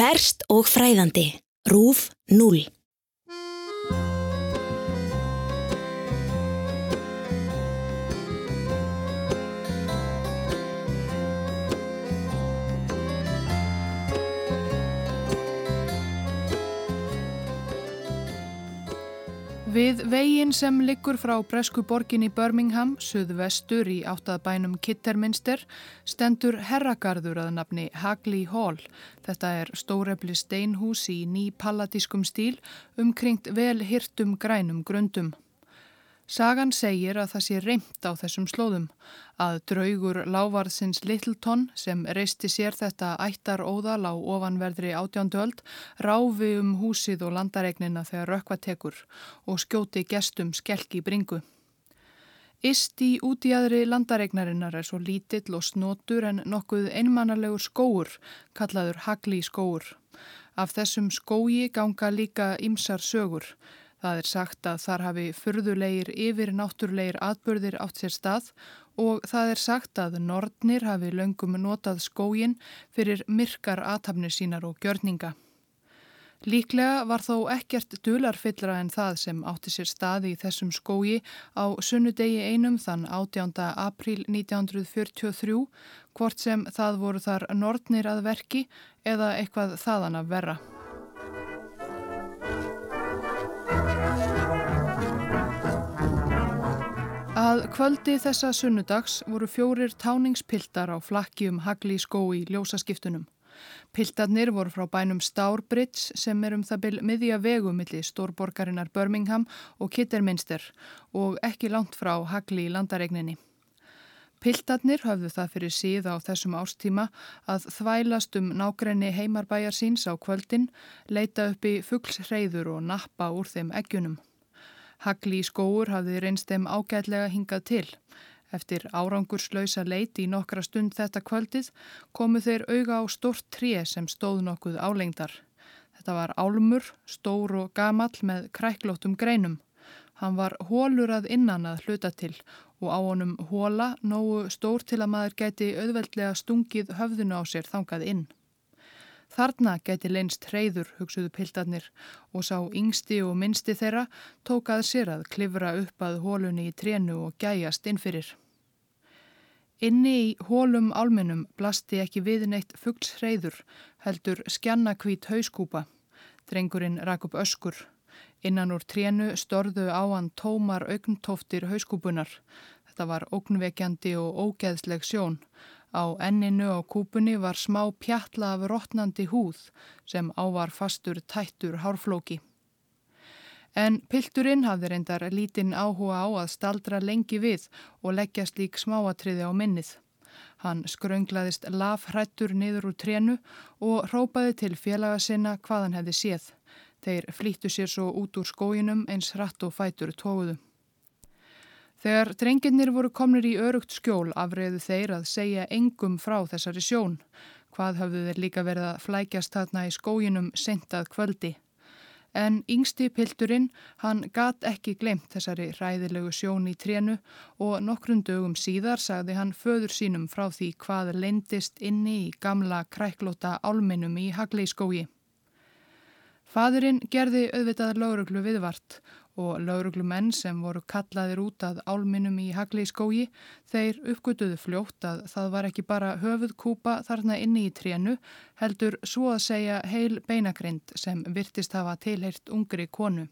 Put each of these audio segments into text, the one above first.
Ferst og fræðandi. Rúf 0. Við veginn sem liggur frá bresku borgin í Birmingham, suðvestur í áttaðbænum Kitterminster, stendur herragarður að nafni Hagley Hall. Þetta er stórefli steinhús í ný pallatískum stíl, umkringt vel hirtum grænum grundum. Sagan segir að það sé reymt á þessum slóðum, að draugur lávarðsins Littleton sem reisti sér þetta ættar óðal á ofanverðri átjánduöld ráfi um húsið og landaregnina þegar rökva tekur og skjóti gestum skelki bringu. Ist í útíaðri landaregnarinnar er svo lítill og snotur en nokkuð einmannalegur skóur, kallaður hagli skóur. Af þessum skói ganga líka ymsar sögur. Það er sagt að þar hafi fyrðulegir yfir náttúrlegir atbyrðir átt sér stað og það er sagt að Nordnir hafi löngum notað skógin fyrir myrkar aðtapnir sínar og gjörninga. Líklega var þó ekkert dularfyllra en það sem átti sér staði í þessum skógi á sunnudegi einum þann 18. april 1943, hvort sem það voru þar Nordnir að verki eða eitthvað þaðan að verra. Að kvöldi þessa sunnudags voru fjórir táningspiltar á flakki um hagli skói í ljósaskiptunum. Piltarnir voru frá bænum Stourbridge sem er um það byl miðja vegumilli stórborgarinnar Birmingham og Kitterminster og ekki langt frá hagli í landaregninni. Piltarnir höfðu það fyrir síða á þessum ástíma að þvælast um nákrenni heimarbæjar síns á kvöldin, leita upp í fuglsreiður og nappa úr þeim eggjunum. Hagli í skóur hafði reynst þeim ágætlega hingað til. Eftir árangurslausa leiti í nokkra stund þetta kvöldið komu þeir auga á stort tré sem stóð nokkuð álengdar. Þetta var álmur, stór og gamall með kræklóttum greinum. Hann var hólur að innan að hluta til og á honum hóla nógu stór til að maður geti auðveldlega stungið höfðunu á sér þangað inn. Þarna geti leinst hreyður, hugsuðu piltarnir og sá yngsti og minnsti þeirra tókað sér að klifra upp að hólunni í trénu og gæjast innfyrir. Inni í hólum álminum blasti ekki viðneitt fuggls hreyður, heldur skjannakvít hauskúpa. Drengurinn rak upp öskur. Innan úr trénu storðu á hann tómar augntoftir hauskúpunar. Þetta var ógnvekjandi og ógeðsleg sjón. Á enninu á kúpunni var smá pjalla af rótnandi húð sem ávar fastur tættur hárflóki. En pilturinn hafði reyndar lítinn áhuga á að staldra lengi við og leggja slík smáatriði á minnið. Hann skrönglaðist lafhrættur niður úr trénu og hrópaði til félaga sinna hvað hann hefði séð. Þeir flýttu sér svo út úr skóinum eins hratt og fætur tóguðu. Þegar drenginnir voru komnir í örugt skjól afreiðu þeir að segja engum frá þessari sjón. Hvað hafðu þeir líka verið að flækjast þarna í skóginum sentað kvöldi. En yngsti pilturinn, hann gat ekki glemt þessari ræðilegu sjón í trénu og nokkrum dögum síðar sagði hann föður sínum frá því hvað leindist inni í gamla kræklóta álminum í Hagleiskógi. Fadurinn gerði auðvitað lauruglu viðvart og lauruglumenn sem voru kallaðir út að álminum í Hagli skógi, þeir uppgötuðu fljótt að það var ekki bara höfuðkúpa þarna inni í trénu, heldur svo að segja heil beinagrind sem virtist hafa tilheirt ungri konu.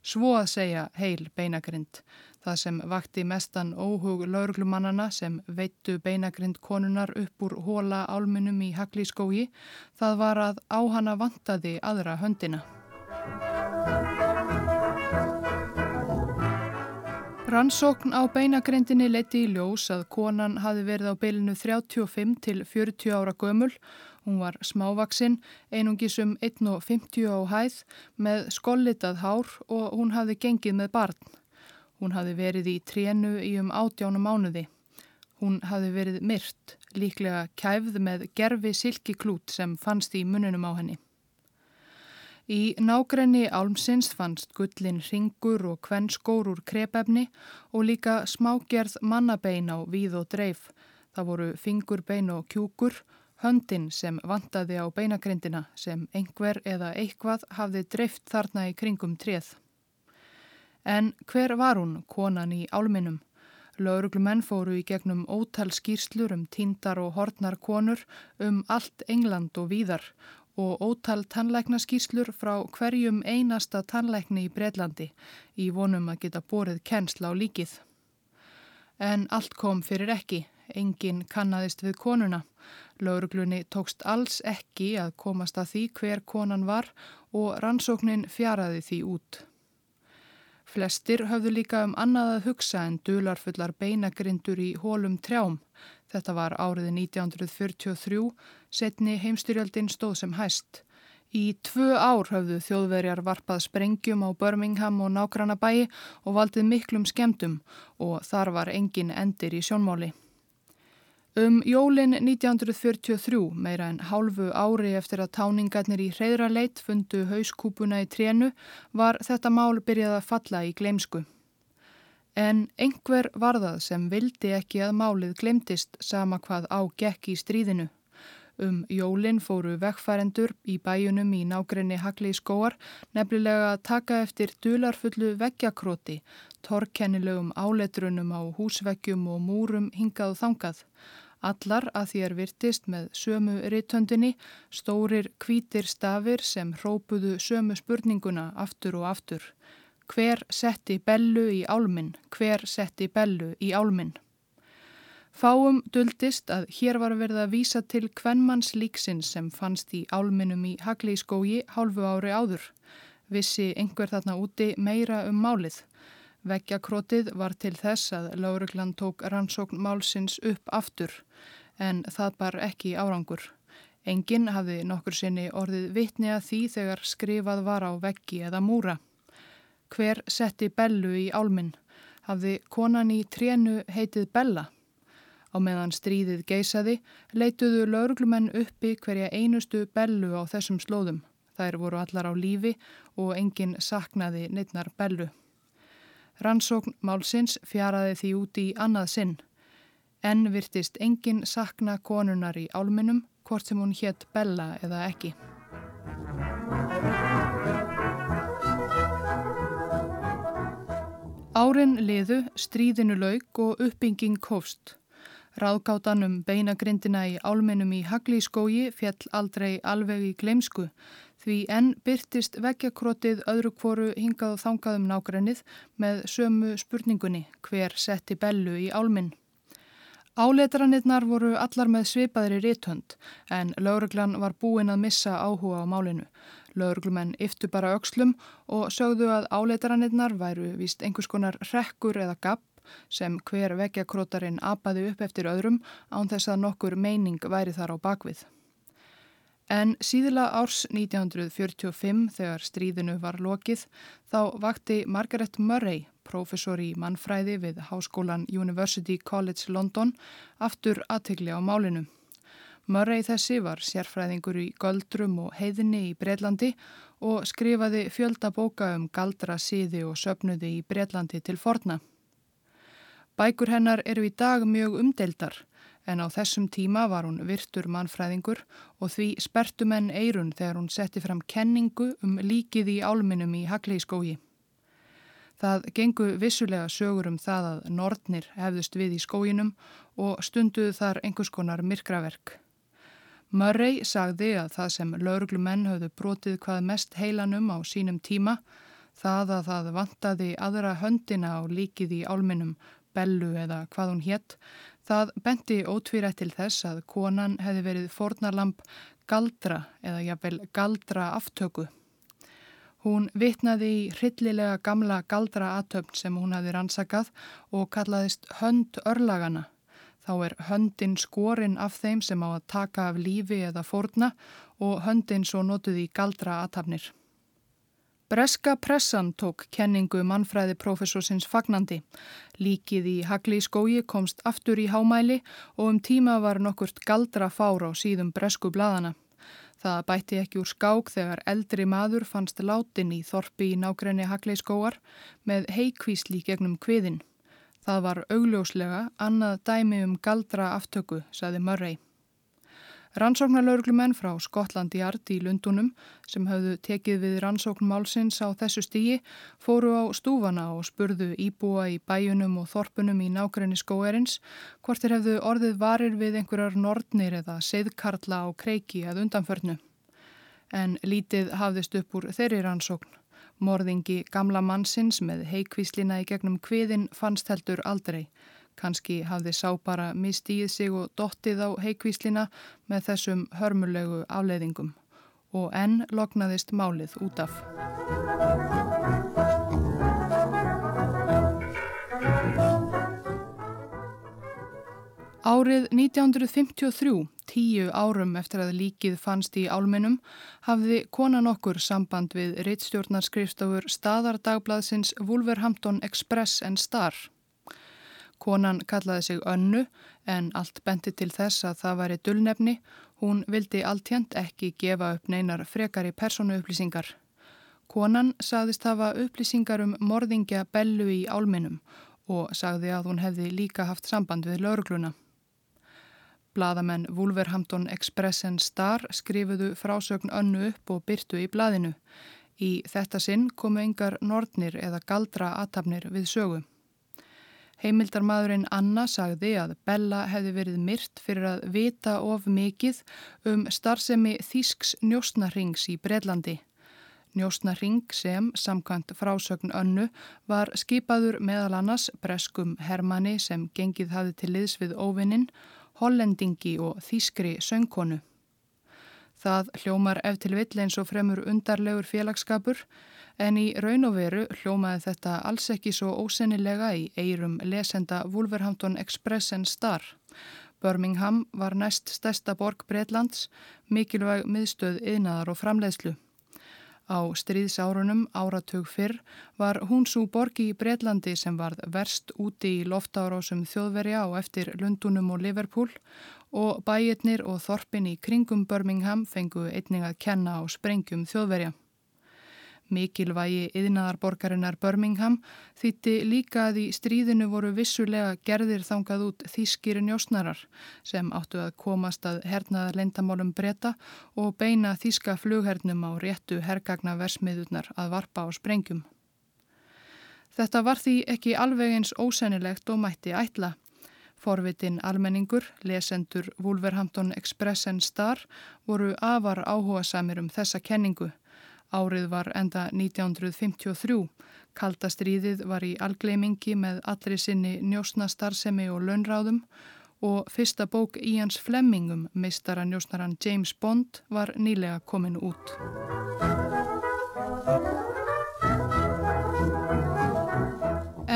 Svo að segja heil beinagrind, það sem vakti mestan óhug lauruglumannana sem veittu beinagrind konunar upp úr hóla álminum í Hagli skógi, það var að á hana vantaði aðra höndina. Rannsókn á beinagrindinni leiti í ljós að konan hafi verið á bylinu 35 til 40 ára gömul. Hún var smávaksinn, einungisum 1,50 á hæð með skollitað hár og hún hafi gengið með barn. Hún hafi verið í trénu í um átjánu mánuði. Hún hafi verið myrt, líklega kæfð með gerfi silkiklút sem fannst í mununum á henni. Í nágrenni álmsins fannst gullin ringur og kvennskór úr krepefni og líka smágerð mannabein á víð og dreif. Það voru fingurbein og kjúkur, Höndin sem vantaði á beinagrindina sem einhver eða eitthvað hafði dreift þarna í kringum treð. En hver var hún, konan í álminum? Lauruglumenn fóru í gegnum ótal skýrslur um tíndar og hortnar konur um allt England og víðar og ótal tannlæknaskýrslur frá hverjum einasta tannlækni í Breitlandi í vonum að geta borið kennsla á líkið. En allt kom fyrir ekki, enginn kannadist við konuna. Lauruglunni tókst alls ekki að komast að því hver konan var og rannsóknin fjaraði því út. Flestir höfðu líka um annað að hugsa en dularfullar beinagrindur í hólum trjám. Þetta var árið 1943, setni heimstyrjaldin stóð sem hæst. Í tvö ár höfðu þjóðverjar varpað sprengjum á Birmingham og nágranna bæi og valdið miklum skemdum og þar var engin endir í sjónmáli. Um jólin 1943, meira en hálfu ári eftir að táningarnir í hreyðraleit fundu hauskúpuna í trénu, var þetta mál byrjað að falla í gleimsku. En einhver var það sem vildi ekki að málið glemtist sama hvað á gekk í stríðinu. Um jólin fóru vekkfærendur í bæjunum í nágrinni Hagli í skóar nefnilega að taka eftir dularfullu veggjakróti, torkennilegum áletrunum á húsveggjum og múrum hingað og þangað. Allar að því er virtist með sömu rittöndinni, stórir kvítir stafir sem hrópuðu sömu spurninguna aftur og aftur. Hver setti bellu í álminn? Hver setti bellu í álminn? Fáum duldist að hér var verið að vísa til kvennmanns líksins sem fannst í álminnum í Hagli í skógi hálfu ári áður. Vissi einhver þarna úti meira um málið. Veggjakrótið var til þess að Láreglann tók rannsókn málsins upp aftur en það bar ekki árangur. Engin hafði nokkur sinni orðið vitni að því þegar skrifað var á veggi eða múra. Hver setti bellu í álminn? Hafði konan í trénu heitið Bella? Á meðan stríðið geysaði leituðu lauruglumenn uppi hverja einustu bellu á þessum slóðum. Þær voru allar á lífi og enginn saknaði neittnar bellu. Rannsókn málsins fjaraði því úti í annað sinn. En virtist enginn sakna konunar í álminum hvort sem hún hétt Bella eða ekki. Árin liðu, stríðinu lauk og uppbygging kofst. Ráðgátan um beinagrindina í álminum í Haglískógi fjall aldrei alveg í gleimsku Því enn byrtist veggjakrótið öðru kvoru hingað og þangað um nákrennið með sömu spurningunni hver setti bellu í álminn. Áletarannirnar voru allar með svipaðri réttönd en lauruglan var búin að missa áhuga á málinu. Lauruglumenn yftu bara aukslum og sögðu að áletarannirnar væru vist einhvers konar rekkur eða gapp sem hver veggjakrótarinn apaði upp eftir öðrum án þess að nokkur meining væri þar á bakvið. En síðla árs 1945 þegar stríðinu var lokið þá vakti Margaret Murray, professor í mannfræði við Háskólan University College London, aftur aðtegli á málinu. Murray þessi var sérfræðingur í göldrum og heiðinni í Breitlandi og skrifaði fjölda bóka um galdra síði og söpnuði í Breitlandi til forna. Bækur hennar eru í dag mjög umdeldar en á þessum tíma var hún virtur mannfræðingur og því spertumenn eirun þegar hún setti fram kenningu um líkið í álminum í Haglískógi. Það gengu vissulega sögur um það að nortnir hefðust við í skóginum og stunduðu þar einhvers konar myrkraverk. Murray sagði að það sem lauruglumenn höfðu brotið hvað mest heilanum á sínum tíma, það að það vantaði aðra höndina á líkið í álminum, bellu eða hvað hún hétt, Það benti ótvírætt til þess að konan hefði verið fornalamp galdra eða jafnvel galdra aftöku. Hún vitnaði í hryllilega gamla galdra aðtöfn sem hún hefði rannsakað og kallaðist hönd örlagana. Þá er höndin skorinn af þeim sem á að taka af lífi eða forna og höndin svo notuði í galdra aðtafnir. Breska pressan tók kenningu mannfræði profesorsins fagnandi. Líkið í Hagli skói komst aftur í hámæli og um tíma var nokkurt galdra fár á síðum bresku bladana. Það bætti ekki úr skák þegar eldri maður fannst látin í þorpi í nákrenni Hagli skóar með heikvísli gegnum kviðin. Það var augljóslega annað dæmi um galdra aftöku, saði Murray. Rannsóknarlaurglumenn frá Skotland Yard í Lundunum sem hafðu tekið við rannsókn málsins á þessu stígi fóru á stúfana og spurðu íbúa í bæjunum og þorpunum í nákrenni skóerins hvort þeir hefðu orðið varir við einhverjar nordnir eða seðkarla á kreiki að undanförnu. En lítið hafðist upp úr þeirri rannsókn. Morðingi gamla mannsins með heikvíslina í gegnum kviðin fannst heldur aldrei. Kanski hafði sá bara mistíð sig og dottið á heikvíslina með þessum hörmulegu afleiðingum og enn loknaðist málið út af. Árið 1953, tíu árum eftir að líkið fannst í álmennum, hafði konan okkur samband við reittstjórnarskrifstofur staðardagblaðsins Wolverhampton Express and Star. Konan kallaði sig önnu en allt benti til þess að það væri dullnefni. Hún vildi alltjent ekki gefa upp neinar frekari persónuupplýsingar. Konan sagðist hafa upplýsingar um morðingja bellu í álminum og sagði að hún hefði líka haft samband við laurugluna. Blaðamenn Wolverhampton Express and Star skrifuðu frásögn önnu upp og byrtu í blaðinu. Í þetta sinn komu yngar nortnir eða galdra aðtapnir við sögu. Heimildarmadurinn Anna sagði að Bella hefði verið myrt fyrir að vita of mikið um starfsemi Þísks njósnarrings í Breitlandi. Njósnarring sem, samkvæmt frásögn önnu, var skipaður meðal annars breskum Hermanni sem gengið hafi til liðs við óvinnin, hollendingi og þískri söngkonu. Það hljómar ef til vill eins og fremur undarlegur félagskapur En í raun og veru hljómaði þetta alls ekki svo ósennilega í eirum lesenda Wolverhampton Express and Star. Birmingham var næst stærsta borg Breitlands, mikilvæg miðstöð yðnaðar og framleiðslu. Á stríðsárunum áratug fyrr var hún svo borgi í Breitlandi sem varð verst úti í loftárásum þjóðverja á eftir Lundunum og Liverpool og bæirnir og þorpin í kringum Birmingham fengu einning að kenna á sprengjum þjóðverja. Mikilvægi yðnaðarborgarinnar Birmingham þýtti líka að í stríðinu voru vissulega gerðir þangað út þýskir njósnarar sem áttu að komast að hernaðar lendamálum breyta og beina þýska flughernum á réttu hergagna versmiðurnar að varpa á sprengjum. Þetta var því ekki alveg eins ósennilegt og mætti ætla. Forvitin almenningur, lesendur Wolverhampton Express and Star voru afar áhuga samir um þessa kenningu Árið var enda 1953. Kaldastríðið var í algleimingi með allri sinni njósna starfsemi og launráðum og fyrsta bók Íans Flemmingum, meistara njósnaran James Bond, var nýlega komin út.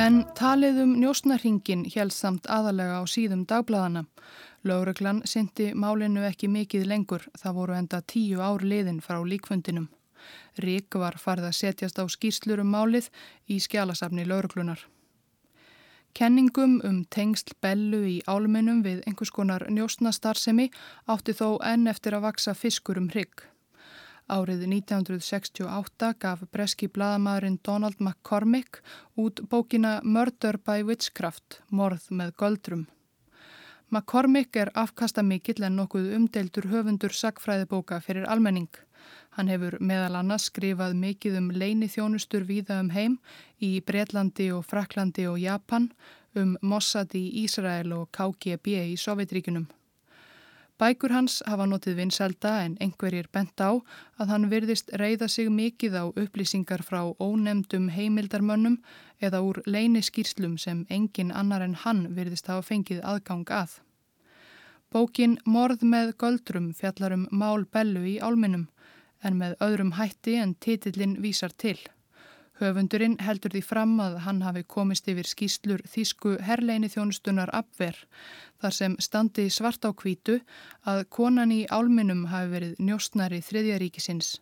En talið um njósnarhingin helst samt aðalega á síðum dagbladana. Laureglan syndi málinu ekki mikið lengur, það voru enda tíu ár liðin frá líkfundinum. Rík var farið að setjast á skýrslur um málið í skjálasafni lauruglunar. Kenningum um tengsl bellu í álmennum við einhvers konar njóstnastarsemi átti þó enn eftir að vaksa fiskur um hrygg. Árið 1968 gaf breski bladamæðurinn Donald McCormick út bókina Murder by Witchcraft, morð með göldrum. McCormick er afkasta mikill en nokkuð umdeildur höfundur sagfræðibóka fyrir almenning. Hann hefur meðal annars skrifað mikið um leini þjónustur víða um heim í Breitlandi og Fraklandi og Japan, um Mossad í Ísrael og KGB í Sovjetríkunum. Bækur hans hafa notið vinselda en einhverjir bent á að hann virðist reyða sig mikið á upplýsingar frá ónemdum heimildarmönnum eða úr leini skýrslum sem engin annar en hann virðist hafa fengið aðgang að. Bókin Morð með göldrum fjallar um mál bellu í álminum en með öðrum hætti en titillin vísar til. Höfundurinn heldur því fram að hann hafi komist yfir skýslur þýsku herleini þjónustunar Abver þar sem standi svart á kvítu að konan í álminum hafi verið njóstnari þriðjaríkisins.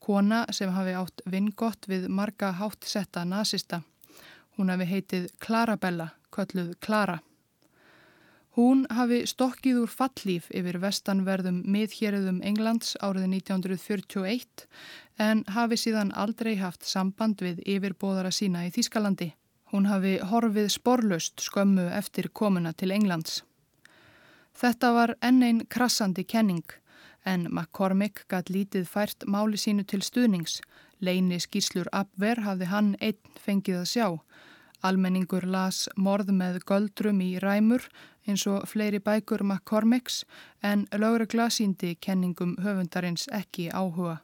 Kona sem hafi átt vingott við marga háttsetta nazista. Hún hafi heitið Clarabella, kölluð Clara. Hún hafi stokkið úr fallíf yfir vestanverðum miðhjeriðum Englands árið 1941 en hafi síðan aldrei haft samband við yfirbóðara sína í Þýskalandi. Hún hafi horfið sporlust skömmu eftir komuna til Englands. Þetta var enn einn krassandi kenning en McCormick gætt lítið fært máli sínu til stuðnings. Leini skýrslur Abver hafði hann einn fengið að sjá. Almenningur las morð með göldrum í ræmur eins og fleiri bækur McCormicks en lögregla síndi kenningum höfundarins ekki áhuga.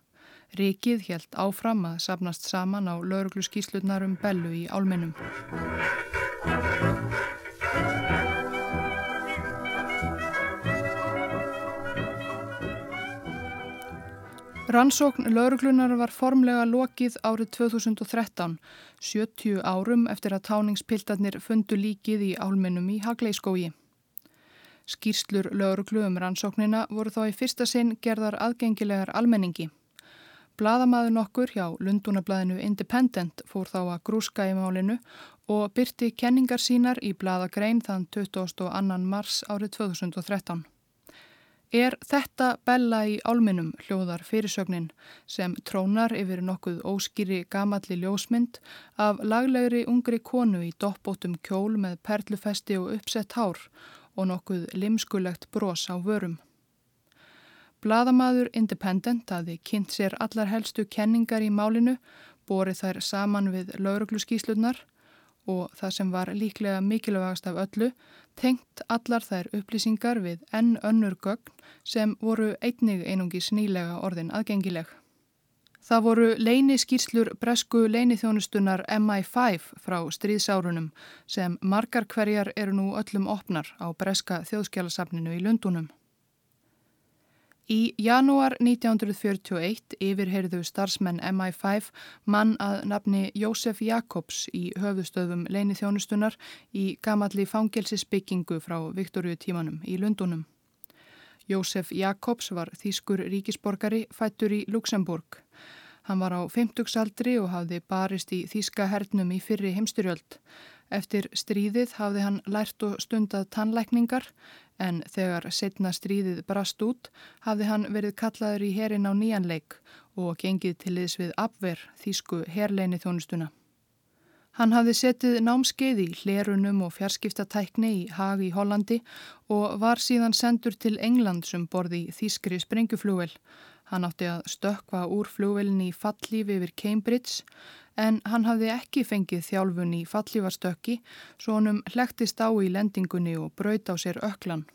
Ríkið helt áfram að sapnast saman á lögreglu skýrslutnar um bellu í álmennum. Rannsókn lauruglunar var formlega lokið árið 2013, 70 árum eftir að táningspiltarnir fundu líkið í álmennum í Hagleiskógi. Skýrslur lauruglu um rannsóknina voru þá í fyrsta sinn gerðar aðgengilegar almenningi. Blaðamaður nokkur hjá Lundunablaðinu Independent fór þá að grúska í málinu og byrti kenningar sínar í blaðagrein þann 22. mars árið 2013. Er þetta bella í álminum hljóðar fyrirsögnin sem trónar yfir nokkuð óskýri gamalli ljósmynd af laglegri ungri konu í doppbótum kjól með perlufesti og uppsett hár og nokkuð limskulegt bros á vörum. Blaðamaður Independent aði kynnt sér allar helstu kenningar í málinu, borið þær saman við laurugluskíslurnar og það sem var líklega mikilvægast af öllu, tengt allar þær upplýsingar við enn önnur gögn sem voru einnig einungi snílega orðin aðgengileg. Það voru leini skýrslur bresku leinithjónustunar MI5 frá stríðsárunum sem margar hverjar eru nú öllum opnar á breska þjóðskjálasafninu í Lundunum. Í janúar 1941 yfirheyrðu starfsmenn MI5 mann að nafni Jósef Jakobs í höfustöðum leinithjónustunar í gamalli fangelsisbyggingu frá Viktoríu tímanum í Lundunum. Jósef Jakobs var þýskur ríkisborgari fættur í Luxemburg. Hann var á 50 aldri og hafði barist í þýska hernum í fyrri heimstyrjöld. Eftir stríðið hafði hann lært og stundað tannlækningar en þegar setna stríðið brast út hafði hann verið kallaður í herin á nýjanleik og gengið til liðs við Abver, þýsku herleini þjónustuna. Hann hafði setið námskeið í hlerunum og fjarskiptatækni í Hag í Hollandi og var síðan sendur til England sem borði þýskri sprenguflúvel. Hann átti að stökka úr flúvelin í fallífi yfir Cambridge en hann hafði ekki fengið þjálfun í fallífarstökki svo honum hlektist á í lendingunni og braut á sér öklan.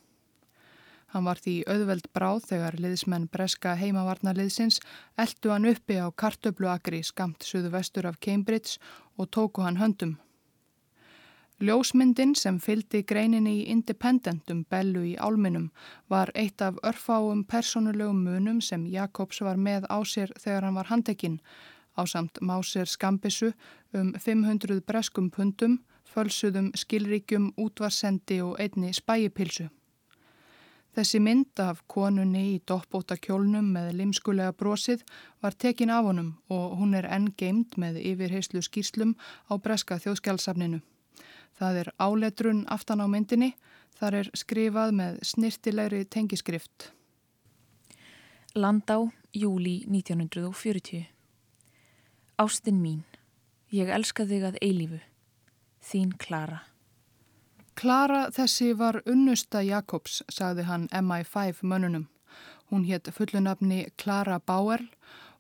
Hann var því auðveld bráð þegar liðsmenn breska heimavarnarliðsins eldu hann uppi á kartöbluakri skamt suðu vestur af Cambridge og tóku hann höndum. Ljósmyndin sem fyldi greininni í Independentum bellu í álminum var eitt af örfáum personulegum munum sem Jakobs var með á sér þegar hann var handekinn á samt Máser Skambissu um 500 breskum pundum, fölsuðum skilríkjum, útvarsendi og einni spæjipilsu. Þessi mynd af konunni í doppbóta kjólnum með limskulega brosið var tekin af honum og hún er enn geimt með yfirheyslu skýrslum á breska þjóðskjálsafninu. Það er áletrun aftan á myndinni, þar er skrifað með snirtilegri tengiskrift. Landá, júli 1940 Ástin mín, ég elska þig að eilífu. Þín Klara. Klara þessi var unnusta Jakobs, sagði hann MI5 mönnunum. Hún hétt fullunafni Klara Bauer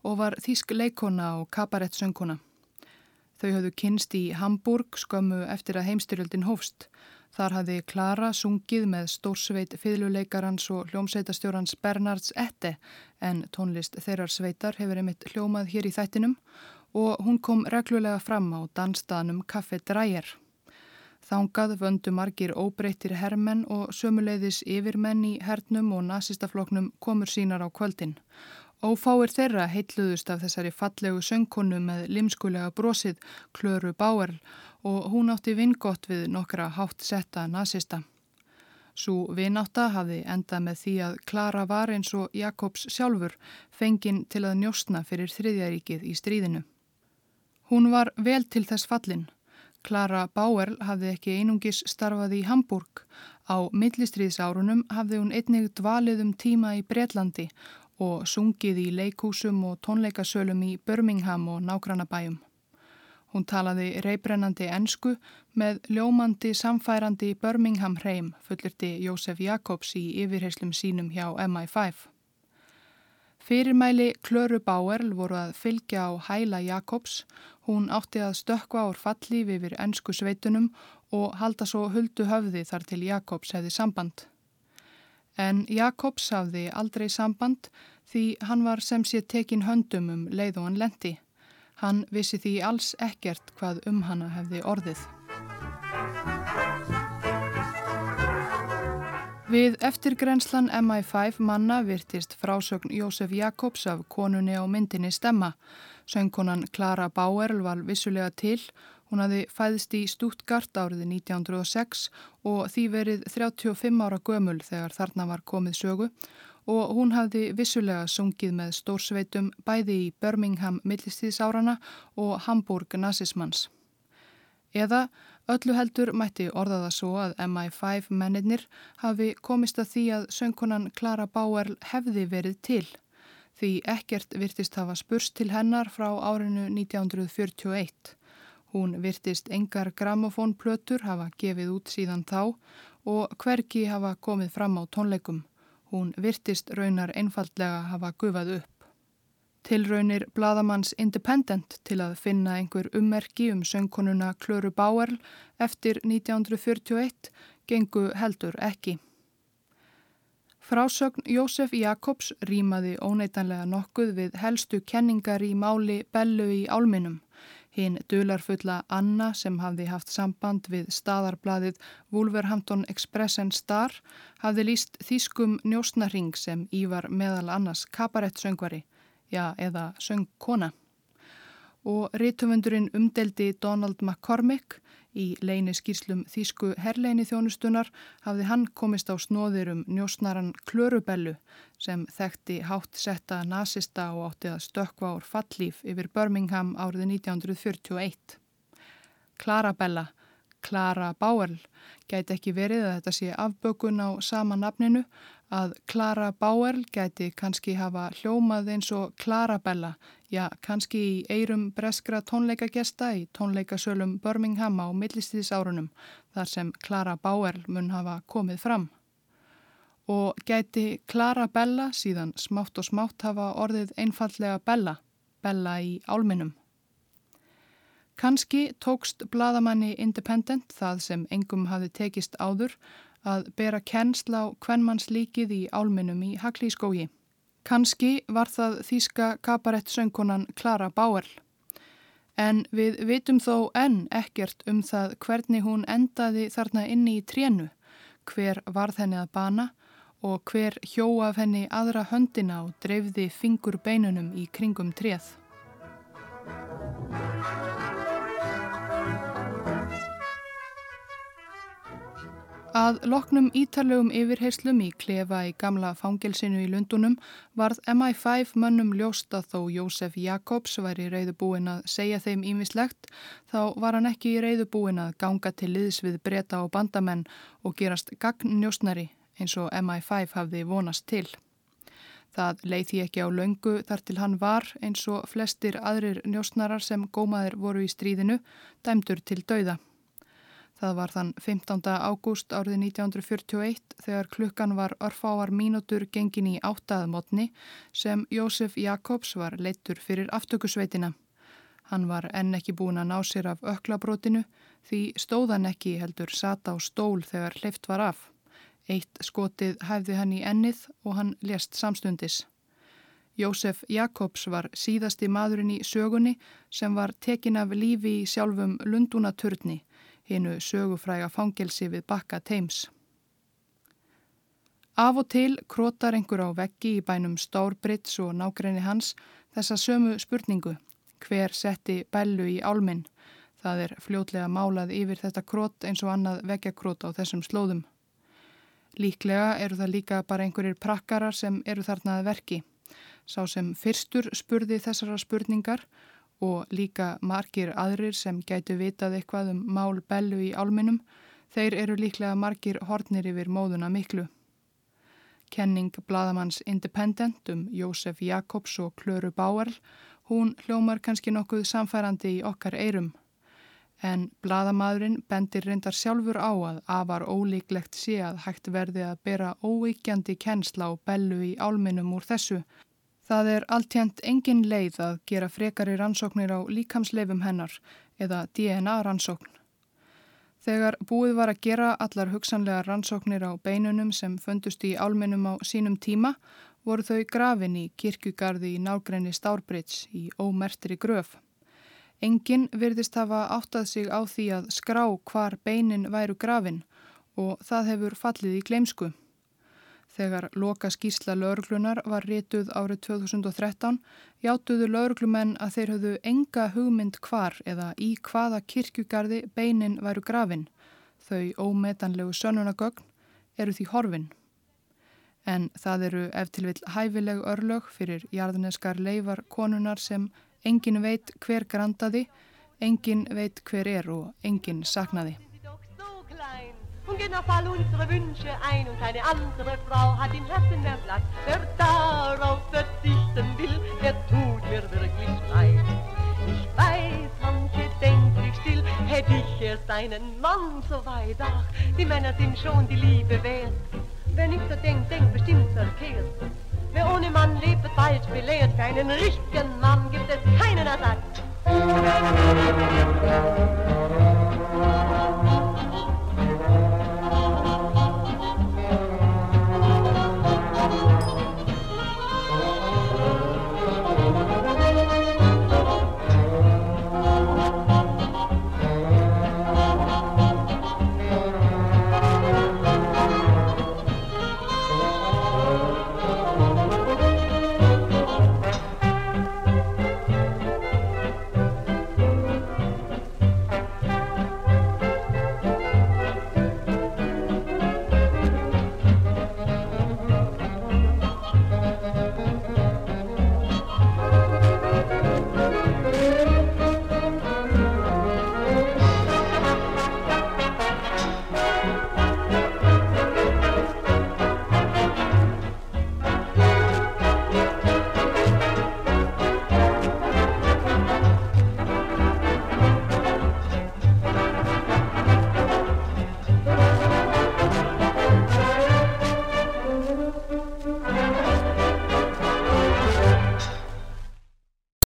og var þýsk leikona og kabarettsönguna. Þau höfðu kynst í Hamburg skömmu eftir að heimstyrjöldin hófst. Þar hafði Klara sungið með stórsveit fiðluleikarans og hljómsveitastjórans Bernards Ette en tónlist þeirrar sveitar hefur einmitt hljómað hér í þættinum og hún kom reglulega fram á dansstaðnum Kaffe Dræjar. Þángað vöndu margir óbreyttir herrmenn og sömuleiðis yfirmenn í hernum og nazistafloknum komur sínar á kvöldin. Ófáir þeirra heitluðust af þessari fallegu söngkonu með limskulega brosið Klöru Báerl og hún átti vingott við nokkra hátt setta nazista. Svo vináta hafði endað með því að Klara var eins og Jakobs sjálfur fenginn til að njóstna fyrir þriðjaríkið í stríðinu. Hún var vel til þess fallin. Klara Bauer hafði ekki einungis starfað í Hamburg. Á millistriðsárunum hafði hún einnig dvalið um tíma í Breitlandi og sungið í leikúsum og tónleikasölum í Birmingham og nágrannabæjum. Hún talaði reybrennandi ensku með ljómandi samfærandi Birmingham hreim fullirti Jósef Jakobs í yfirheyslum sínum hjá MI5. Fyrirmæli Klöru Báerl voru að fylgja á hæla Jakobs, hún átti að stökka ár fallíf yfir ensku sveitunum og halda svo huldu höfði þar til Jakobs hefði samband. En Jakobs hafði aldrei samband því hann var sem sé tekin höndum um leið og hann lendi. Hann vissi því alls ekkert hvað um hana hefði orðið. Við eftirgrenslan MI5 manna virtist frásögn Jósef Jakobs af konunni á myndinni stemma. Söngkonan Clara Bauerl var vissulega til. Hún hafði fæðist í Stuttgart árið 1906 og því verið 35 ára gömul þegar þarna var komið sögu og hún hafði vissulega sungið með stórsveitum bæði í Birmingham millistíðsárana og Hamburg nazismans. Eða öllu heldur mætti orðaða svo að MI5 mennir hafi komist að því að söngkonan Clara Bauer hefði verið til. Því ekkert virtist hafa spurst til hennar frá árinu 1941. Hún virtist engar gramofónplötur hafa gefið út síðan þá og hverki hafa komið fram á tónleikum. Hún virtist raunar einfallega hafa gufað upp. Tilraunir Bladamanns Independent til að finna einhver ummerki um söngkonuna Klöru Báerl eftir 1941 gengu heldur ekki. Frásögn Jósef Jakobs rýmaði óneitanlega nokkuð við helstu kenningar í máli Bellu í álminum. Hinn dularfulla Anna sem hafði haft samband við staðarbladið Wolverhampton Express and Star hafði líst þýskum njósnaring sem ívar meðal annars kabarettsöngvari, já eða söngkona. Og rítumundurinn umdeldi Donald McCormick Í leini skýrslum Þísku herleini þjónustunar hafði hann komist á snóðir um njósnaran Klörubellu sem þekkti hátt setta nazista og átti að stökva ár fallíf yfir Birmingham árið 1941. Clarabella, Clara Bauerl, gæti ekki verið að þetta sé afbökun á sama nafninu að Clara Bauerl gæti kannski hafa hljómað eins og Clarabella Já, kannski í eirum breskra tónleikagesta í tónleikasölum Birmingham á millistíðsárunum þar sem Clara Bauer mun hafa komið fram. Og gæti Clara Bella síðan smátt og smátt hafa orðið einfallega Bella, Bella í álminum. Kannski tókst bladamanni Independent það sem engum hafi tekist áður að bera kennsla á hvernmannslíkið í álminum í Haglískógi. Kanski var það þýska kabarett-söngkonan Clara Bauer. En við vitum þó enn ekkert um það hvernig hún endaði þarna inni í trénu, hver varð henni að bana og hver hjóaf henni aðra höndina og dreifði fingur beinunum í kringum tréð. Að loknum ítalögum yfirheyslum í klefa í gamla fangelsinu í Lundunum varð MI5 mönnum ljósta þó Jósef Jakobs væri reyðubúin að segja þeim ímislegt þá var hann ekki reyðubúin að ganga til liðs við breyta og bandamenn og gerast gagnnjósnari eins og MI5 hafði vonast til. Það leið því ekki á laungu þar til hann var eins og flestir aðrir njósnarar sem gómaðir voru í stríðinu dæmdur til dauða. Það var þann 15. ágúst árið 1941 þegar klukkan var örfáar mínútur gengin í áttaðmotni sem Jósef Jakobs var leittur fyrir aftökusveitina. Hann var enn ekki búin að ná sér af öklabrótinu því stóðan ekki heldur sata á stól þegar hleyft var af. Eitt skotið hæfði hann í ennið og hann lést samstundis. Jósef Jakobs var síðasti maðurinn í sögunni sem var tekin af lífi í sjálfum Lundúnaturni hinnu sögufræga fangelsi við bakka teims. Af og til krótar einhver á veggi í bænum Stórbrits og nákrenni hans þessa sömu spurningu, hver setti bellu í álminn. Það er fljótlega málað yfir þetta krót eins og annað veggjakrót á þessum slóðum. Líklega eru það líka bara einhverjir prakkarar sem eru þarna að verki. Sá sem fyrstur spurði þessara spurningar og líka margir aðrir sem gætu vitað eitthvað um mál bellu í álminum, þeir eru líklega margir hornir yfir móðuna miklu. Kenning Bladamanns Independent um Jósef Jakobs og Klöru Báarl, hún hljómar kannski nokkuð samfærandi í okkar eirum. En bladamæðurinn bendir reyndar sjálfur á að afar ólíklegt sé að hægt verði að bera óíkjandi kennsla og bellu í álminum úr þessu. Það er alltjent engin leið að gera frekari rannsóknir á líkamsleifum hennar eða DNA rannsókn. Þegar búið var að gera allar hugsanlega rannsóknir á beinunum sem föndust í álminum á sínum tíma voru þau grafin í kirkugarði í nágrenni Stárbrits í ómertri gröf. Engin virðist hafa áttað sig á því að skrá hvar beinin væru grafin og það hefur fallið í gleimsku. Þegar loka skýrsla lauruglunar var rétuð árið 2013 játuðu lauruglumenn að þeir höfðu enga hugmynd hvar eða í hvaða kirkjugarði beinin væru grafin. Þau ómetanlegu sönunagögn eru því horfin. En það eru eftir vil hæfileg örlög fyrir jarðneskar leifar konunar sem Engin veit hver grandaði, engin veit hver er og engin saknaði. und genau all unsere Wünsche ein und keine andere Frau hat im Herzen mehr Platz. Wer darauf verzichten will, der tut mir wirklich leid. Ich weiß, manche denkt sich still, hätte ich erst einen Mann so weit. Ach, die Männer sind schon die Liebe wert. Wer nicht so denkt, denkt bestimmt verkehrt. Wer ohne Mann lebt, wird falsch belehrt. Für einen richtigen Mann gibt es keinen Ersatz.